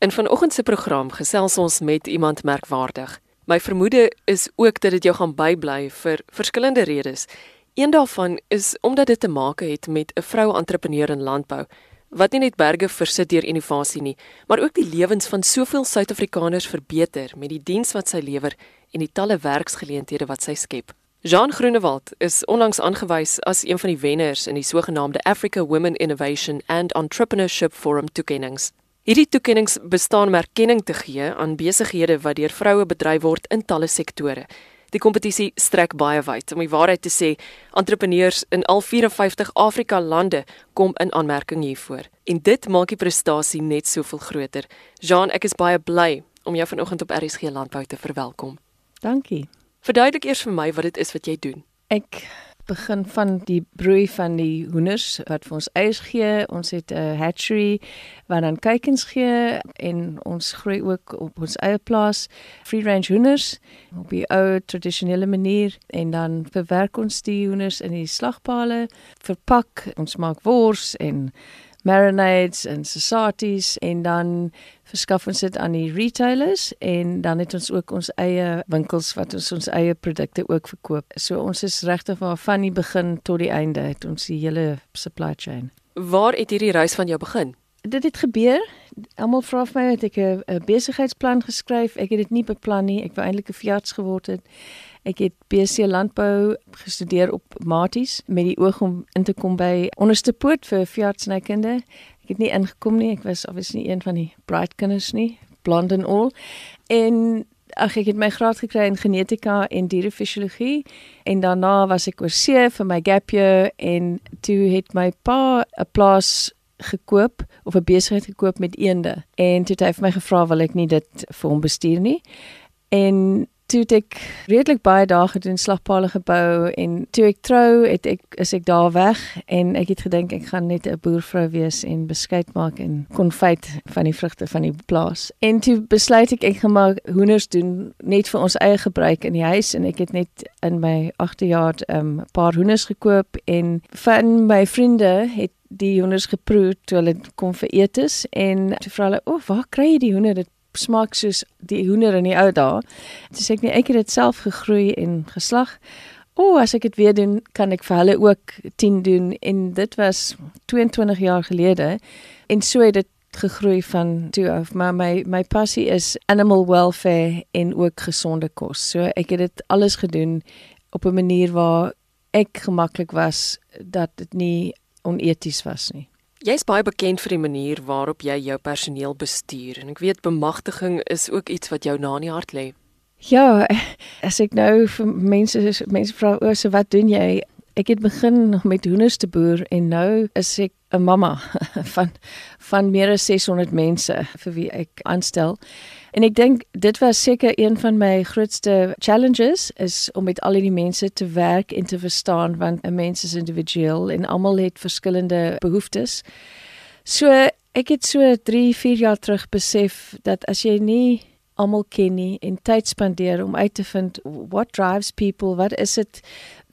In vanoggend se program gesels ons met iemand merkwaardig. My vermoede is ook dat dit jou gaan bybly vir verskillende redes. Een daarvan is omdat dit te maak het met 'n vrou entrepreneur in landbou wat nie net berge versit deur innovasie nie, maar ook die lewens van soveel Suid-Afrikaners verbeter met die diens wat sy lewer en die talle werksgeleenthede wat sy skep. Jean Groenewald is onlangs aangewys as een van die wenners in die sogenaamde Africa Women Innovation and Entrepreneurship Forum toekenninge. Hierdie toekenninge bestaan om erkenning te gee aan besighede wat deur vroue bedryf word in talle sektore. Die kompetisie strek baie wyd. Om die waarheid te sê, entrepreneurs in al 54 Afrika lande kom in aanmerking hiervoor. En dit maak die prestasie net soveel groter. Jean, ek is baie bly om jou vanoggend op RSG Landbou te verwelkom. Dankie. Verduidelik eers vir my wat dit is wat jy doen. Ek begin van die broei van die hoenders wat vir ons eiers gee. Ons het 'n hatchery wat dan kuikens gee en ons groei ook op ons eie plaas free range hoenders op die ou tradisionele manier en dan verwerk ons die hoenders in die slagpale, verpak, ons maak wors en marinades en societies en dan verskaf ons dit aan die retailers en dan het ons ook ons eie winkels wat ons ons eie produkte ook verkoop. So ons is regtig van die begin tot die einde het ons die hele supply chain. Waar het hierdie reis van jou begin? Dit het gebeur. Almal vra vir my het ek 'n besigheidsplan geskryf. Ek het dit nie beplan nie. Ek wou eintlik 'n veearts geword het. Ek het BC landbou gestudeer op Maties met die oog om in te kom by onderste poort vir veeartsnykunde. Ek het nie ingekom nie. Ek was obviously een van die bright kinders nie, blond and all. En ag ek het my graad gekry in genetika en dierefisiologie en daarna was ek oor see vir my gap year en toe het my pa 'n plaas gekoop of 'n besigheid gekoop met eende. En toe het hy vir my gevra wil ek nie dit vir hom bestuur nie? En toe het ek redelik baie dae gedoen slagpale gebou en toe ek trou het ek is ek daar weg en ek het gedink ek gaan net 'n boervrou wees en beskeid maak en konfyt van die vrugte van die plaas. En toe besluit ek ek gaan maar hoenders doen net vir ons eie gebruik in die huis en ek het net in my 8de jaar 'n um, paar hoenders gekoop en van my vriende het die hoenders geproe toe hulle kom vir etes en toe vra hulle o, oh, waar kry jy die hoender? Dit smaak soos die hoender in die ou dae. Toe sê ek nee, ek het dit self gegroei en geslag. O, oh, as ek dit weer doen, kan ek vir hulle ook 10 doen en dit was 22 jaar gelede en so het dit gegroei van toe af maar my my passie is animal welfare en ook gesonde kos. So ek het dit alles gedoen op 'n manier waar ek gemaklik was dat dit nie oneties was nie. Jy's baie bekend vir die manier waarop jy jou personeel bestuur en ek weet bemagtiging is ook iets wat jou na in die hart lê. Ja, as ek nou vir mense mense vra oor so wat doen jy? Ek het begin met hoenders te boer en nou is ek 'n mamma van van meer as 600 mense vir wie ek aanstel. En ek dink dit was seker een van my grootste challenges is om met al die mense te werk en te verstaan want 'n mens is individueel en almal het verskillende behoeftes. So ek het so 3, 4 jaar terug besef dat as jy nie almal ken nie en tyd spandeer om uit te vind what drives people, wat is dit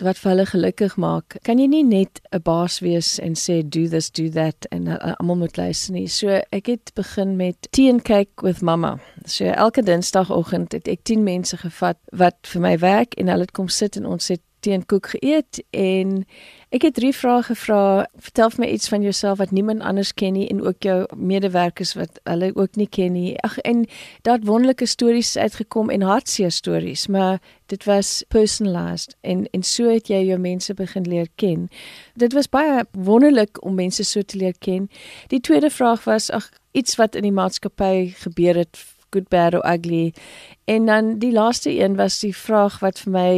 wat vir hulle gelukkig maak. Kan jy nie net 'n baas wees en sê do this, do that en almal moet luister nie. So ek het begin met tea and cake with mama. So elke dinsdagoggend het ek 10 mense gevat wat vir my werk en hulle het kom sit en ons het teen koek geëet en ek het drie vrae gevra. Vertel vir my iets van jouself wat niemand anders ken nie en ook jou medewerkers wat hulle ook nie ken nie. Ag en daar het wonderlike stories uitgekom en hartseer stories, maar dit was personalized en en so het jy jou mense begin leer ken. Dit was baie wonderlik om mense so te leer ken. Die tweede vraag was ag iets wat in die maatskappy gebeur het good bad or ugly en dan die laaste een was die vraag wat vir my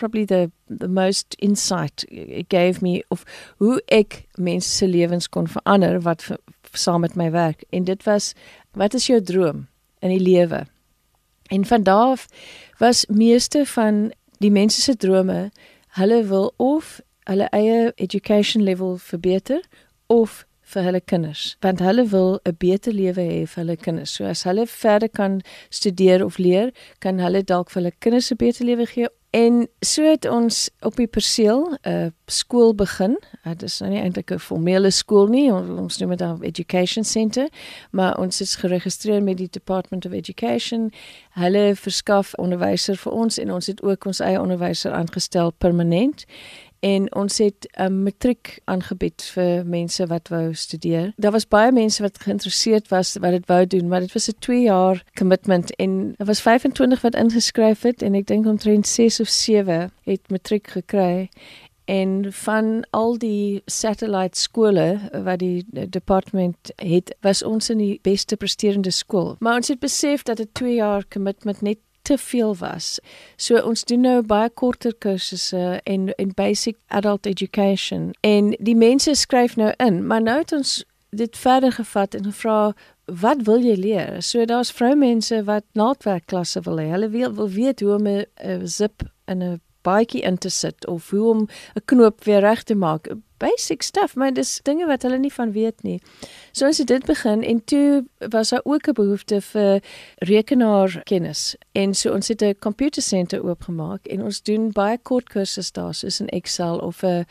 probably the the most insight it gave me of hoe ek mense se lewens kon verander wat saam met my werk. En dit was wat is jou droom in die lewe? En van daardie was meeste van die mense se drome hulle wil of hulle eie education level verbeter of vir hulle kinders. Want hulle wil 'n beter lewe hê vir hulle kinders. So as hulle verder kan studeer of leer, kan hulle dalk vir hulle kinders 'n beter lewe gee En so het ons op die perseel 'n uh, skool begin. Uh, dit is nou nie eintlik 'n formele skool nie, ons noem dit 'n education center, maar ons is geregistreer met die Department of Education. Hulle verskaf onderwyser vir ons en ons het ook ons eie onderwyser aangestel permanent en ons het 'n um, matriek aangebied vir mense wat wou studeer. Daar was baie mense wat geïnteresseerd was wat dit wou doen, maar dit was 'n 2 jaar commitment en daar was 25 wat ingeskryf het en ek dink omtrent 6 of 7 het matriek gekry en van al die satellite skole wat die departement het was ons in die beste presterende skool maar ons het besef dat 'n 2 jaar commitment net te veel was. So ons doen nou baie korter kursusse en en basic adult education en die mense skryf nou in, maar nou het ons dit verder gevat en gevra wat wil jy leer? So daar's vroumense wat naaldwerkklasse wil hê. Hulle wil, wil weet hoe om 'n zip in 'n baadjie in te sit of hoe om 'n knoop weer reg te maak basic stuff, maar dis dinge wat hulle nie van weet nie. So as dit begin en toe was daar ook 'n behoefte vir rekenaarkennis. En so ons het 'n computer center oopgemaak en ons doen baie kort kursusse daar soos in Excel of 'n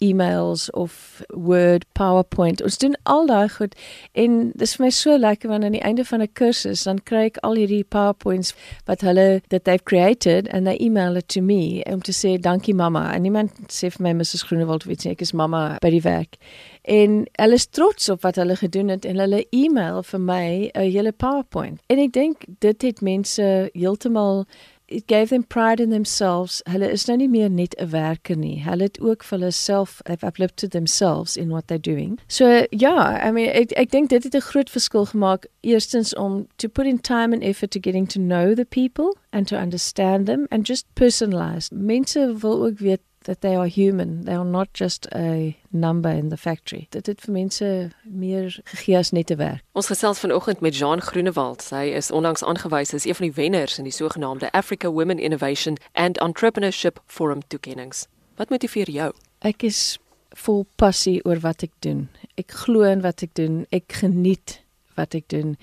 e-mails of Word, PowerPoint. Ons doen al daai goed en dis vir my so lekker want aan die einde van 'n kursus dan kry ek al hierdie PowerPoints wat hulle that they've created and they email it to me om te sê dankie mamma. En iemand sê vir my Mrs Groenewald weet nie ek is mamma by die werk. En hulle is trots op wat hulle gedoen het en hulle e-mail vir my 'n hele PowerPoint. En ek dink dit het mense heeltemal it gave them pride in themselves. Hulle is nou nie meer net 'n werker nie. Hulle het ook vir hulle self they've uplifted themselves in what they're doing. So ja, I mean ek ek dink dit het 'n groot verskil gemaak eerstens om to put in time and effort to getting to know the people and to understand them and just personalize. Mense wil ook weet that they are human. They are not just a number in the factory. Dit het vir mense meer gegee as net te werk. Ons gesels vanoggend met Jean Groenewald. Hy is onlangs aangewys as een van die wenners in die sogenaamde Africa Women Innovation and Entrepreneurship Forum toekenninge. Wat motiveer jou? Ek is vol passie oor wat ek doen. Ek glo in wat ek doen. Ek geniet wat ek doen.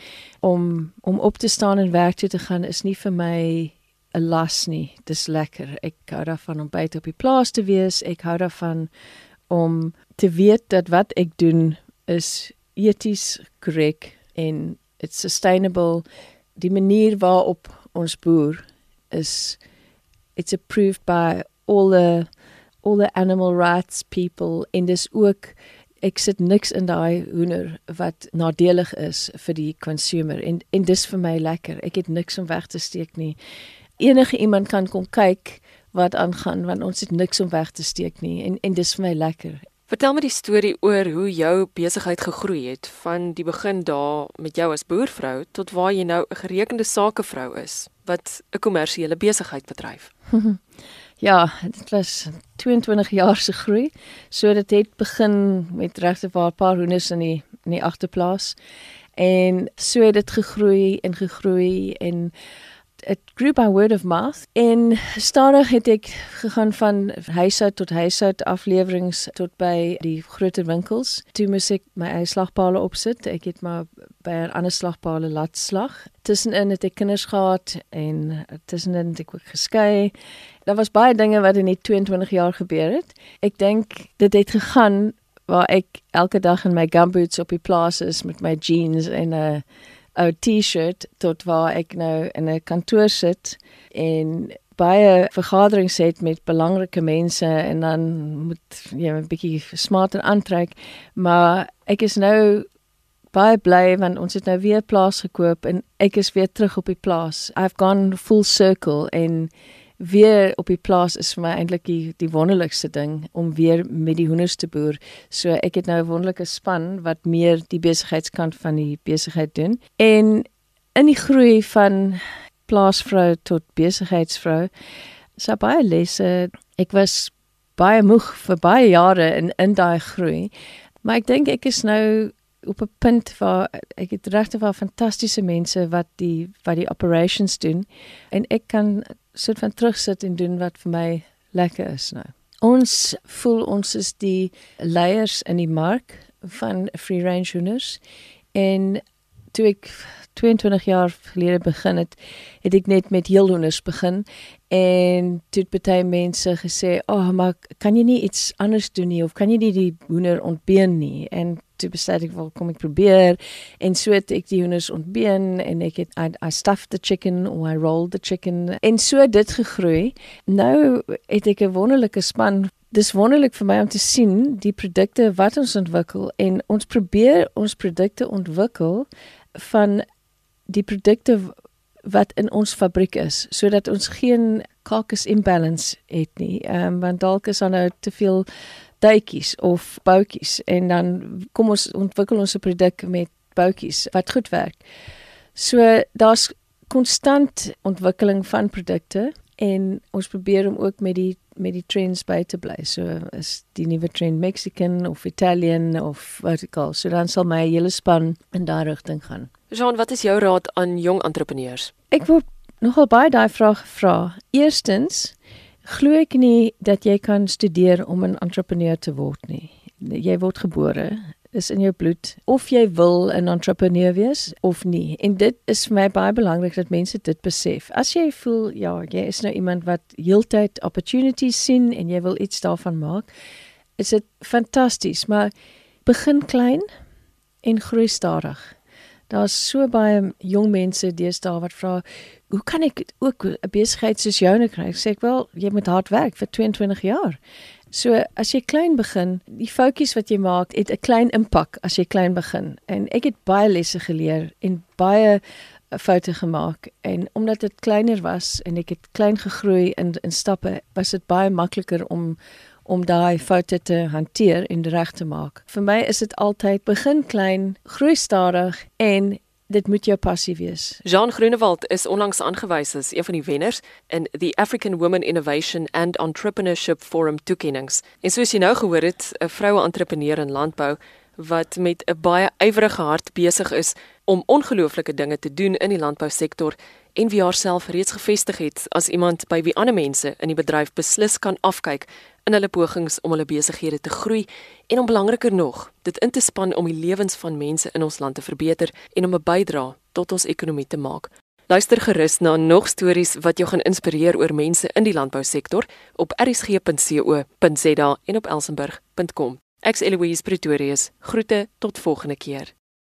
Om om op te staan en werk toe te gaan is nie vir my 'n las nie. Dis lekker. Ek hou daarvan om buite op die plaas te wees. Ek hou daarvan om te weet dat wat ek doen is eties korrek en it's sustainable. Die manier waarop ons boer is it's approved by all the all the animal rights people en dis ook ek sit niks in daai hoender wat nadelig is vir die consumer en en dis vir my lekker. Ek het niks om weg te steek nie enige iemand kan kom kyk wat aangaan want ons het niks om weg te steek nie en en dis vir my lekker. Vertel my die storie oor hoe jou besigheid gegroei het van die begin daar met jou as boervrou tot waar jy nou 'n gerekende sakevrou is wat 'n kommersiële besigheid bedryf. ja, dit was 22 jaar se groei. So dit het begin met regte waar 'n paar hoenders in die in die agterplaas en so het dit gegroei en gegroei en it grew by word of mouth en stadig het ek gegaan van huishoud tot huishoud afleweringe tot by die groter winkels. Toe moet ek my eie slagpale opsit. Ek het maar by 'n ander slagpale laat slag. Tussenin het ek kinders gehad en tussenin het ek ook geskei. Daar was baie dinge wat in die 22 jaar gebeur het. Ek dink dit het gegaan waar ek elke dag in my gumboots op die plaas is met my jeans en 'n uh, ou T-shirt tot waar ek nou in 'n kantoor sit en baie vergaderings het met belangrike mense en dan moet jy 'n bietjie smarter aantrek maar ek is nou baie bly want ons het nou weer plaas gekoop en ek is weer terug op die plaas. I've gone full circle en weer op die plaas is vir my eintlik die die wonderlikste ding om weer met die hoenders te boer. So ek het nou 'n wonderlike span wat meer die besigheidskant van die besigheid doen. En in die groei van plaasvrou tot besigheidsvrou, so baie lesse. Ek was baie moeg vir baie jare in in daai groei. Maar ek dink ek is nou op 'n punt waar ek het regtig wel fantastiese mense wat die wat die operations doen en ek kan soort van terugsit en doen wat vir my lekker is nou. Ons voel ons is die leiers in die mark van free range hoenders en toe ek 22 jaar gelede begin het, het ek net met heelhoenders begin en toe het baie mense gesê, "Ag, oh, maar kan jy nie iets anders doen nie of kan jy nie die hoender ontbeen nie?" En toe besluit ek wel kom ek probeer en so het ek die hoenders ontbeen en ek het I, I stuffed the chicken or I rolled the chicken en so dit gegroei. Nou het ek 'n wonderlike span dis wonderlik vir my om te sien die produkte wat ons ontwikkel en ons probeer ons produkte ontwikkel van die produkte wat in ons fabriek is sodat ons geen carcass imbalance het nie. Ehm um, want dalk is daar nou te veel duitjies of boutjies en dan kom ons ontwikkel ons 'n produk met boutjies wat goed werk. So daar's konstant ontwikkeling van produkte en ons probeer om ook met die met die trends by te bly. So is die nuwe trend Mexican of Italian of vertical. So dan sal my hele span in daai rigting gaan. Jean, wat is jou raad aan jong entrepreneurs? Ek word nogal baie daai vraag gevra. Eerstens, glo ek nie dat jy kan studeer om 'n entrepreneur te word nie. Jy word gebore is in jou bloed of jy wil 'n entrepreneur wees of nie. En dit is vir my baie belangrik dat mense dit besef. As jy voel ja, jy is nou iemand wat heeltyd opportunities sien en jy wil iets daarvan maak, is dit fantasties, maar begin klein en groei stadig. Daar's so baie jong mense deesdae wat vra, "Hoe kan ek ook 'n besigheid soos joune kry?" Ek sê ek wel, jy moet hard werk vir 22 jaar. So as jy klein begin, die foutjies wat jy maak, het 'n klein impak as jy klein begin. En ek het baie lesse geleer en baie foute gemaak en omdat dit kleiner was en ek het klein gegroei in in stappe, was dit baie makliker om om daai foute te hanteer en reg te maak. Vir my is dit altyd begin klein, groei stadig en dit moet jou passie wees. Jean Groenewald is onlangs aangewys as een van die wenners in die African Women Innovation and Entrepreneurship Forum toekenninge. En soos jy nou gehoor het, 'n vroue entrepreneur in landbou wat met 'n baie ywerige hart besig is om ongelooflike dinge te doen in die landbousektor en wie haarself reeds gevestig het as iemand by wie ander mense in die bedryf beslis kan afkyk in hulle pogings om hulle besighede te groei en om belangriker nog, dit in te span om die lewens van mense in ons land te verbeter en om 'n bydrae tot ons ekonomie te maak. Luister gerus na nog stories wat jou gaan inspireer oor mense in die landbousektor op rsg.co.za en op elsenburg.com. Ek's Eloise Pretorius. Groete tot volgende keer.